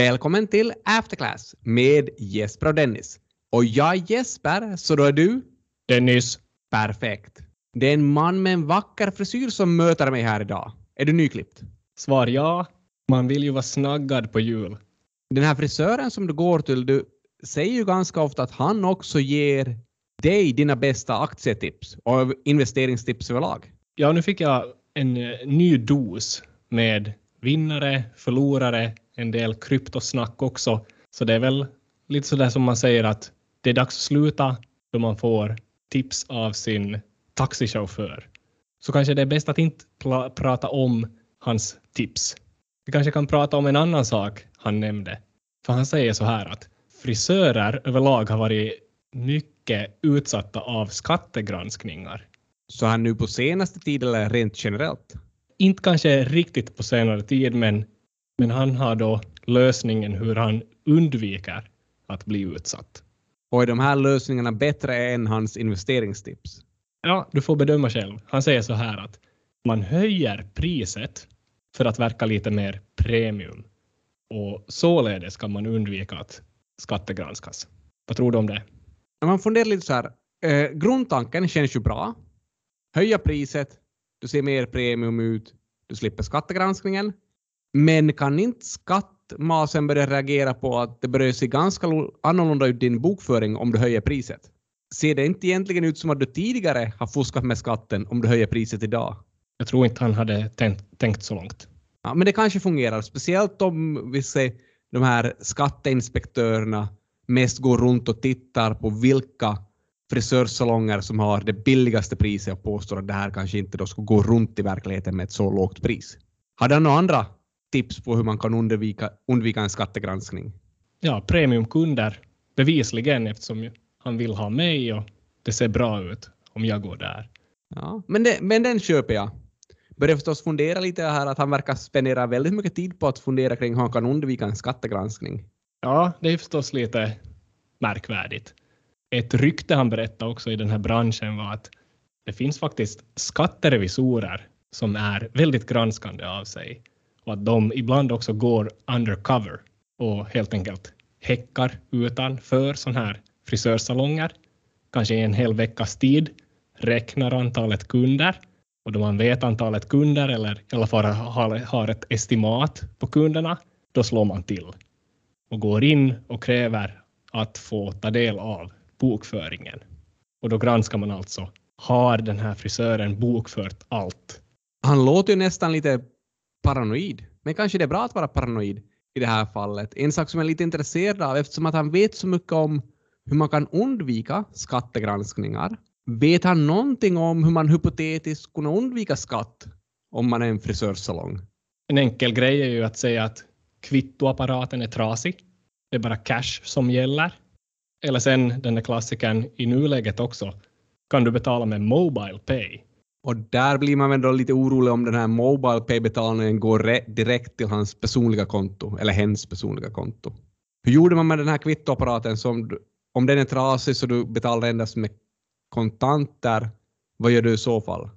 Välkommen till Afterclass med Jesper och Dennis. Och jag är Jesper, så då är du? Dennis. Perfekt. Det är en man med en vacker frisyr som möter mig här idag. Är du nyklippt? Svar ja. Man vill ju vara snaggad på jul. Den här frisören som du går till, du säger ju ganska ofta att han också ger dig dina bästa aktietips och investeringstips överlag. Ja, nu fick jag en eh, ny dos med vinnare, förlorare, en del kryptosnack också. Så det är väl lite så där som man säger att det är dags att sluta då man får tips av sin taxichaufför. Så kanske det är bäst att inte prata om hans tips. Vi kanske kan prata om en annan sak han nämnde. För han säger så här att frisörer överlag har varit mycket utsatta av skattegranskningar. Så han nu på senaste tiden eller rent generellt? Inte kanske riktigt på senare tid, men, men han har då lösningen hur han undviker att bli utsatt. Och är de här lösningarna bättre än hans investeringstips? Ja, du får bedöma själv. Han säger så här att man höjer priset för att verka lite mer premium och således kan man undvika att skattegranskas. Vad tror du om det? Man funderar lite så här, eh, grundtanken känns ju bra. Höja priset, du ser mer premium ut, du slipper skattegranskningen. Men kan inte skattmasen börja reagera på att det börjar se ganska annorlunda ut din bokföring om du höjer priset? Ser det inte egentligen ut som att du tidigare har fuskat med skatten om du höjer priset idag? Jag tror inte han hade tänkt, tänkt så långt. Ja, men det kanske fungerar, speciellt om vi ser de här skatteinspektörerna mest går runt och tittar på vilka frisörsalonger som har det billigaste priset och påstår att det här kanske inte då ska gå runt i verkligheten med ett så lågt pris. Har du några andra tips på hur man kan undvika, undvika en skattegranskning? Ja, premiumkunder bevisligen eftersom han vill ha mig och det ser bra ut om jag går där. Ja, men, det, men den köper jag. Börjar förstås fundera lite här att han verkar spendera väldigt mycket tid på att fundera kring hur han kan undvika en skattegranskning. Ja, det är förstås lite märkvärdigt. Ett rykte han berättade också i den här branschen var att det finns faktiskt skatterevisorer som är väldigt granskande av sig och att de ibland också går undercover och helt enkelt häckar utanför sådana här frisörsalonger, kanske i en hel veckas tid, räknar antalet kunder och då man vet antalet kunder eller i alla fall har, ett estimat på kunderna, då slår man till och går in och kräver att få ta del av bokföringen. Och då granskar man alltså, har den här frisören bokfört allt? Han låter ju nästan lite paranoid, men kanske det är bra att vara paranoid i det här fallet. En sak som jag är lite intresserad av, eftersom att han vet så mycket om hur man kan undvika skattegranskningar. Vet han någonting om hur man hypotetiskt kunde undvika skatt om man är en frisörsalong? En enkel grej är ju att säga att kvittoapparaten är trasig. Det är bara cash som gäller. Eller sen den där klassikern i nuläget också. Kan du betala med Mobile Pay? Och där blir man väl då lite orolig om den här Mobile Pay-betalningen går direkt till hans personliga konto, eller hens personliga konto. Hur gjorde man med den här kvittoapparaten som, om den är trasig så du betalar endast med kontanter, vad gör du i så fall?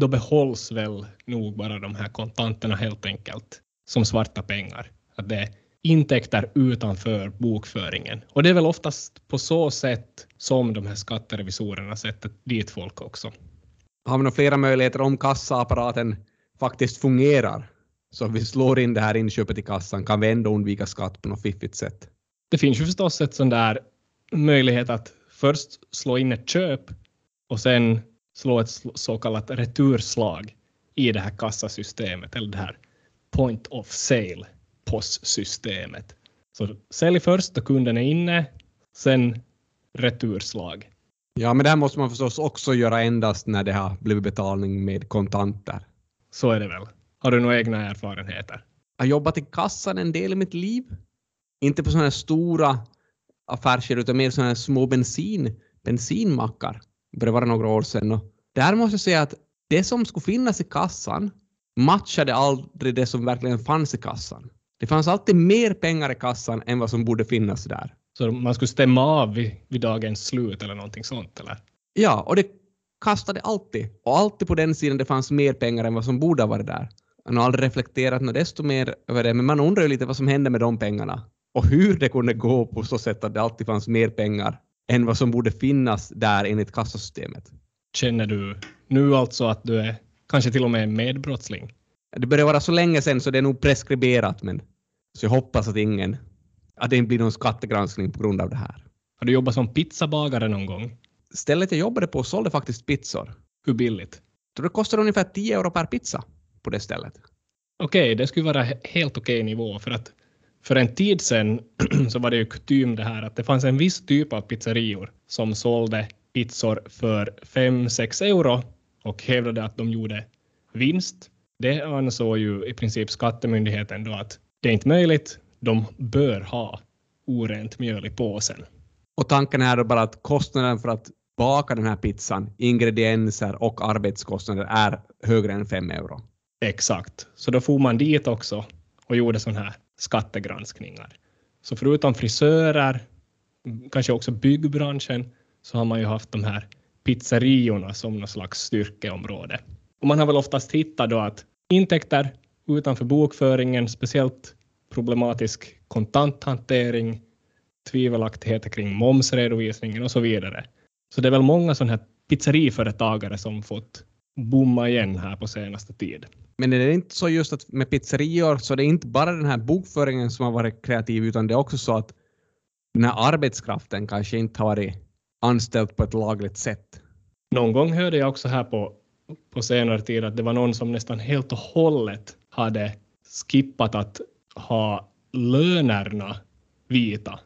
Då behålls väl nog bara de här kontanterna helt enkelt som svarta pengar. Att det är intäkter utanför bokföringen. Och det är väl oftast på så sätt som de här skatterevisorerna sätter dit folk också. Har vi nog flera möjligheter om kassaapparaten faktiskt fungerar? Så vi slår in det här inköpet i kassan, kan vi ändå undvika skatt på något fiffigt sätt? Det finns ju förstås ett sån där möjlighet att först slå in ett köp och sen slå ett så kallat returslag i det här kassasystemet eller det här point of sale POS-systemet. Så sälj först då kunden är inne, sen returslag. Ja, men det här måste man förstås också göra endast när det har blivit betalning med kontanter. Så är det väl. Har du några egna erfarenheter? Jag har jobbat i kassan en del i mitt liv. Inte på sådana här stora affärskedjor utan mer sådana här små bensin, bensinmackar. Det började vara några år sedan. Och där måste jag säga att det som skulle finnas i kassan matchade aldrig det som verkligen fanns i kassan. Det fanns alltid mer pengar i kassan än vad som borde finnas där. Så man skulle stämma av vid, vid dagens slut eller någonting sånt eller? Ja, och det kastade alltid. Och alltid på den sidan det fanns mer pengar än vad som borde ha varit där. Han har aldrig reflekterat något desto mer över det, men man undrar ju lite vad som hände med de pengarna och hur det kunde gå på så sätt att det alltid fanns mer pengar än vad som borde finnas där enligt kassasystemet. Känner du nu alltså att du är kanske till och med medbrottsling? Det börjar vara så länge sedan så det är nog preskriberat, men så jag hoppas att ingen, att det inte blir någon skattegranskning på grund av det här. Har du jobbat som pizzabagare någon gång? Stället jag jobbade på sålde faktiskt pizzor. Hur billigt? Så det kostade ungefär 10 euro per pizza på det stället. Okej, okay, det skulle vara helt okej okay nivå för att för en tid sedan så var det ju kutym det här att det fanns en viss typ av pizzerior som sålde pizzor för 5-6 euro och hävdade att de gjorde vinst. Det ansåg ju i princip skattemyndigheten då att det är inte möjligt, de bör ha orent mjöl i påsen. Och tanken är då bara att kostnaden för att baka den här pizzan, ingredienser och arbetskostnader är högre än 5 euro. Exakt, så då får man dit också och gjorde sådana här skattegranskningar. Så förutom frisörer, kanske också byggbranschen, så har man ju haft de här pizzeriorna som något slags styrkeområde. Och man har väl oftast hittat då att intäkter utanför bokföringen, speciellt problematisk kontanthantering, tvivelaktigheter kring momsredovisningen och så vidare. Så det är väl många sådana här pizzeriföretagare som fått bomma igen här på senaste tid. Men är det inte så just att med pizzerior så är det inte bara den här bokföringen som har varit kreativ utan det är också så att den här arbetskraften kanske inte har varit anställd på ett lagligt sätt. Någon gång hörde jag också här på, på senare tid att det var någon som nästan helt och hållet hade skippat att ha lönerna vita.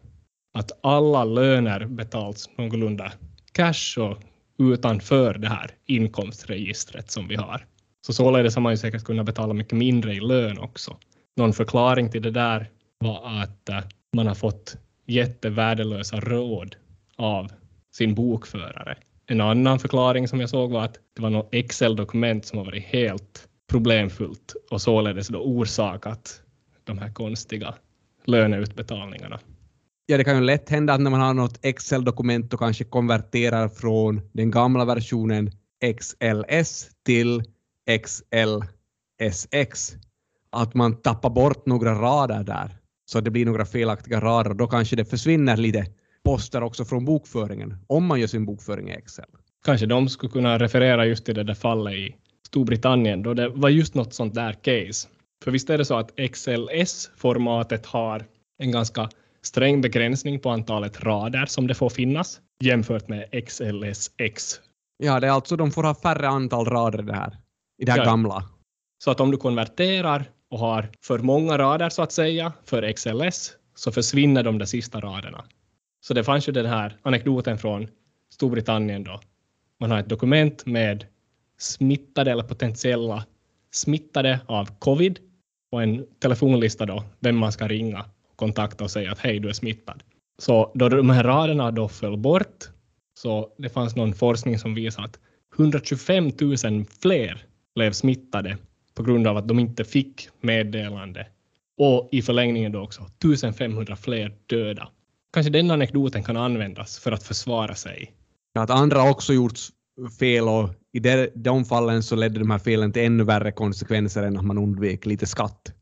Att alla löner betalts någorlunda cash och utanför det här inkomstregistret som vi har. Så således har man ju säkert kunnat betala mycket mindre i lön också. Någon förklaring till det där var att eh, man har fått jättevärdelösa råd av sin bokförare. En annan förklaring som jag såg var att det var något Excel-dokument som har varit helt problemfullt och således då orsakat de här konstiga löneutbetalningarna. Ja, det kan ju lätt hända att när man har något Excel-dokument och kanske konverterar från den gamla versionen XLS till XLSX, att man tappar bort några rader där så att det blir några felaktiga rader. Då kanske det försvinner lite poster också från bokföringen om man gör sin bokföring i Excel. Kanske de skulle kunna referera just till det där fallet i Storbritannien då det var just något sånt där case. För visst är det så att XLS-formatet har en ganska sträng begränsning på antalet rader som det får finnas jämfört med XLSX. Ja, det är alltså de får ha färre antal rader här, i det här ja. gamla. Så att om du konverterar och har för många rader så att säga för XLS så försvinner de där sista raderna. Så det fanns ju den här anekdoten från Storbritannien då. Man har ett dokument med smittade eller potentiella smittade av covid och en telefonlista då, vem man ska ringa och kontakta och säga att hej, du är smittad. Så då de här raderna då föll bort, så det fanns någon forskning som visade att 125 000 fler blev smittade på grund av att de inte fick meddelande och i förlängningen då också 1500 fler döda. Kanske den anekdoten kan användas för att försvara sig. Att andra också gjort fel och i de fallen så ledde de här felen till ännu värre konsekvenser än att man undvek lite skatt.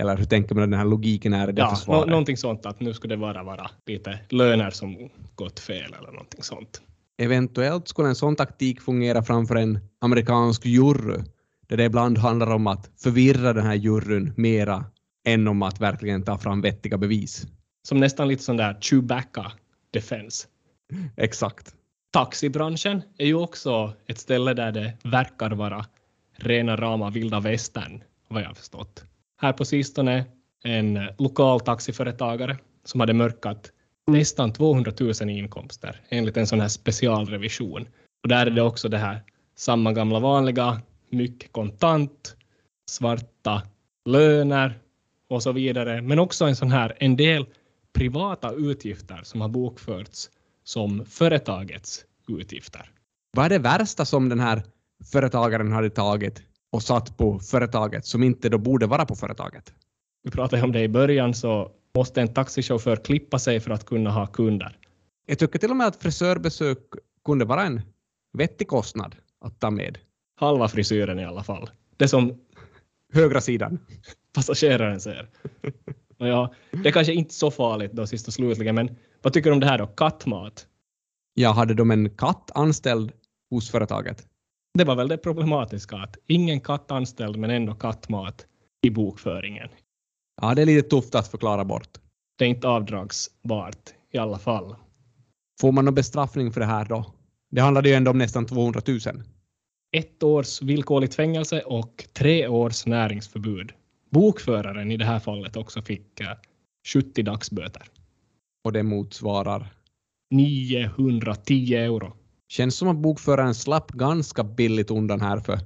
Eller hur tänker man att den här logiken är i det ja, försvaret? Nå någonting sånt att nu skulle det bara vara lite löner som gått fel eller någonting sånt. Eventuellt skulle en sån taktik fungera framför en amerikansk jury där det ibland handlar om att förvirra den här juryn mera än om att verkligen ta fram vettiga bevis. Som nästan lite sån där Chewbacca defense. Exakt. Taxibranschen är ju också ett ställe där det verkar vara rena rama vilda västern, vad jag har förstått. Här på sistone en lokal taxiföretagare som hade mörkat nästan 200 000 i inkomster enligt en sån här specialrevision. Och där är det också det här samma gamla vanliga, mycket kontant, svarta löner och så vidare, men också en sån här en del privata utgifter som har bokförts som företagets utgifter. Vad är det värsta som den här företagaren hade tagit och satt på företaget som inte då borde vara på företaget? Vi pratade om det i början så måste en taxichaufför klippa sig för att kunna ha kunder. Jag tycker till och med att frisörbesök kunde vara en vettig kostnad att ta med. Halva frisyren i alla fall. Det som högra sidan. passageraren ser. Ja, det är kanske inte så farligt då sist och slutligen, men vad tycker du om det här då? Kattmat? Jag hade de en katt anställd hos företaget. Det var väl det problematiska, att ingen katt anställd men ändå kattmat i bokföringen. Ja, det är lite tufft att förklara bort. Det är inte avdragsbart i alla fall. Får man någon bestraffning för det här då? Det handlade ju ändå om nästan 200 000. Ett års villkorligt fängelse och tre års näringsförbud. Bokföraren i det här fallet också fick eh, 70 dagsböter. Och det motsvarar... 910 euro. Känns som att bokföraren slapp ganska billigt undan här för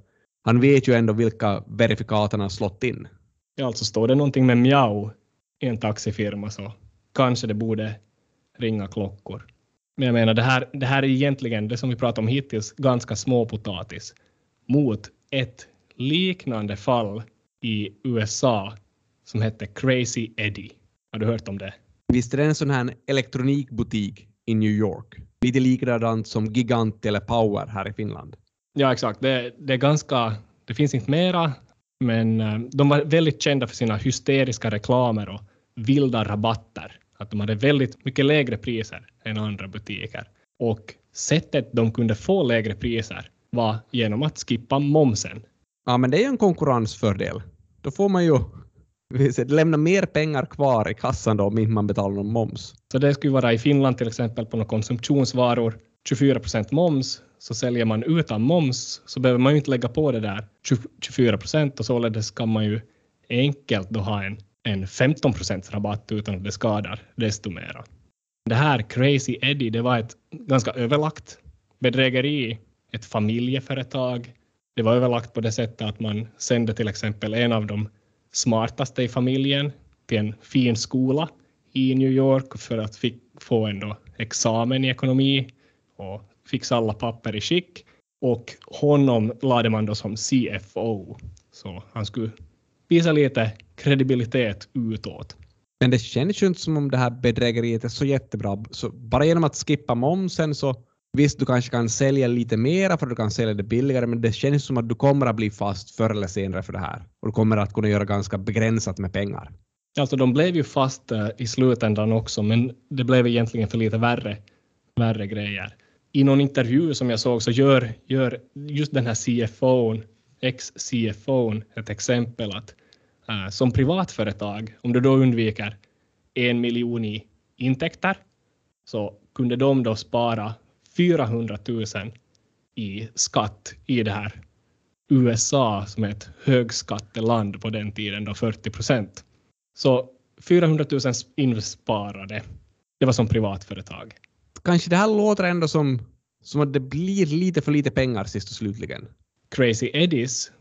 han vet ju ändå vilka verifikat han har slått in. Ja, alltså står det någonting med mjau i en taxifirma så kanske det borde ringa klockor. Men jag menar, det här, det här är egentligen det som vi pratat om hittills, ganska småpotatis mot ett liknande fall i USA som hette Crazy Eddie. Har du hört om det? Visst är det en sån här elektronikbutik i New York? Lite likadant som Gigant eller Power här i Finland. Ja, exakt. Det, det är ganska... Det finns inte mera, men eh, de var väldigt kända för sina hysteriska reklamer och vilda rabatter. Att de hade väldigt mycket lägre priser än andra butiker. Och sättet de kunde få lägre priser var genom att skippa momsen. Ja, men det är ju en konkurrensfördel. Då får man ju lämna mer pengar kvar i kassan då om inte man betalar någon moms. Så det skulle vara i Finland till exempel på några konsumtionsvaror 24 procent moms, så säljer man utan moms så behöver man ju inte lägga på det där 24 procent och således kan man ju enkelt då ha en, en 15 procents rabatt utan att det skadar desto mera. Det här Crazy Eddie, det var ett ganska överlagt bedrägeri, ett familjeföretag. Det var överlagt på det sättet att man sände till exempel en av de smartaste i familjen till en fin skola i New York för att fick få en då examen i ekonomi och fixa alla papper i skick. Och honom lade man då som CFO. Så han skulle visa lite kredibilitet utåt. Men det känns ju inte som om det här bedrägeriet är så jättebra. Så bara genom att skippa momsen så visst, du kanske kan sälja lite mera för att du kan sälja det billigare, men det känns som att du kommer att bli fast förr eller senare för det här. Och du kommer att kunna göra ganska begränsat med pengar. Alltså de blev ju fast uh, i slutändan också, men det blev egentligen för lite värre, värre grejer. I någon intervju som jag såg så gör, gör just den här CFO, ex-CFOn, ett exempel att uh, som privatföretag, om du då undviker en miljon i intäkter, så kunde de då spara 400 000 i skatt i det här USA som är ett högskatteland på den tiden, då 40 procent. Så 400 000 insparade. Det var som privatföretag. Kanske det här låter ändå som, som att det blir lite för lite pengar sist och slutligen. Crazy Eddies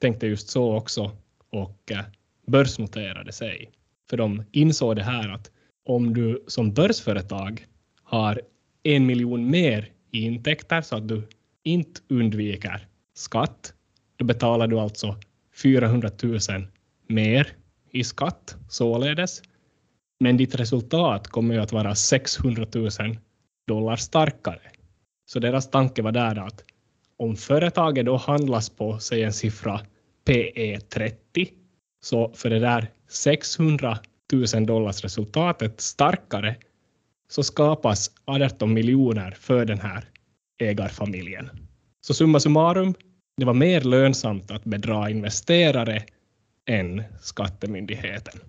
tänkte just så också och eh, börsnoterade sig. För de insåg det här att om du som börsföretag har en miljon mer i intäkter så att du inte undviker skatt, då betalar du alltså 400 000 mer i skatt således. Men ditt resultat kommer ju att vara 600 000 dollar starkare. Så deras tanke var där att om företaget då handlas på, säg en siffra PE 30, så för det där 600 000 dollars resultatet starkare så skapas 18 miljoner för den här ägarfamiljen. Så summa summarum, det var mer lönsamt att bedra investerare än skattemyndigheten.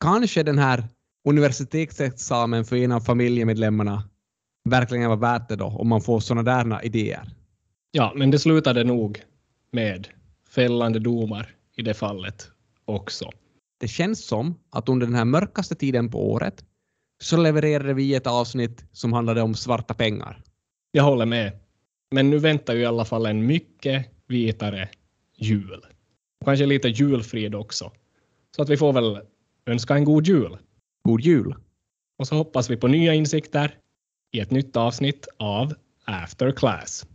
Kanske den här universitetsexamen för en av familjemedlemmarna verkligen var värt det då, om man får sådana där idéer. Ja, men det slutade nog med fällande domar i det fallet också. Det känns som att under den här mörkaste tiden på året så levererade vi ett avsnitt som handlade om svarta pengar. Jag håller med. Men nu väntar ju i alla fall en mycket vitare jul. Kanske lite julfrid också. Så att vi får väl önska en god jul. God jul! Och så hoppas vi på nya insikter i ett nytt avsnitt av After Class.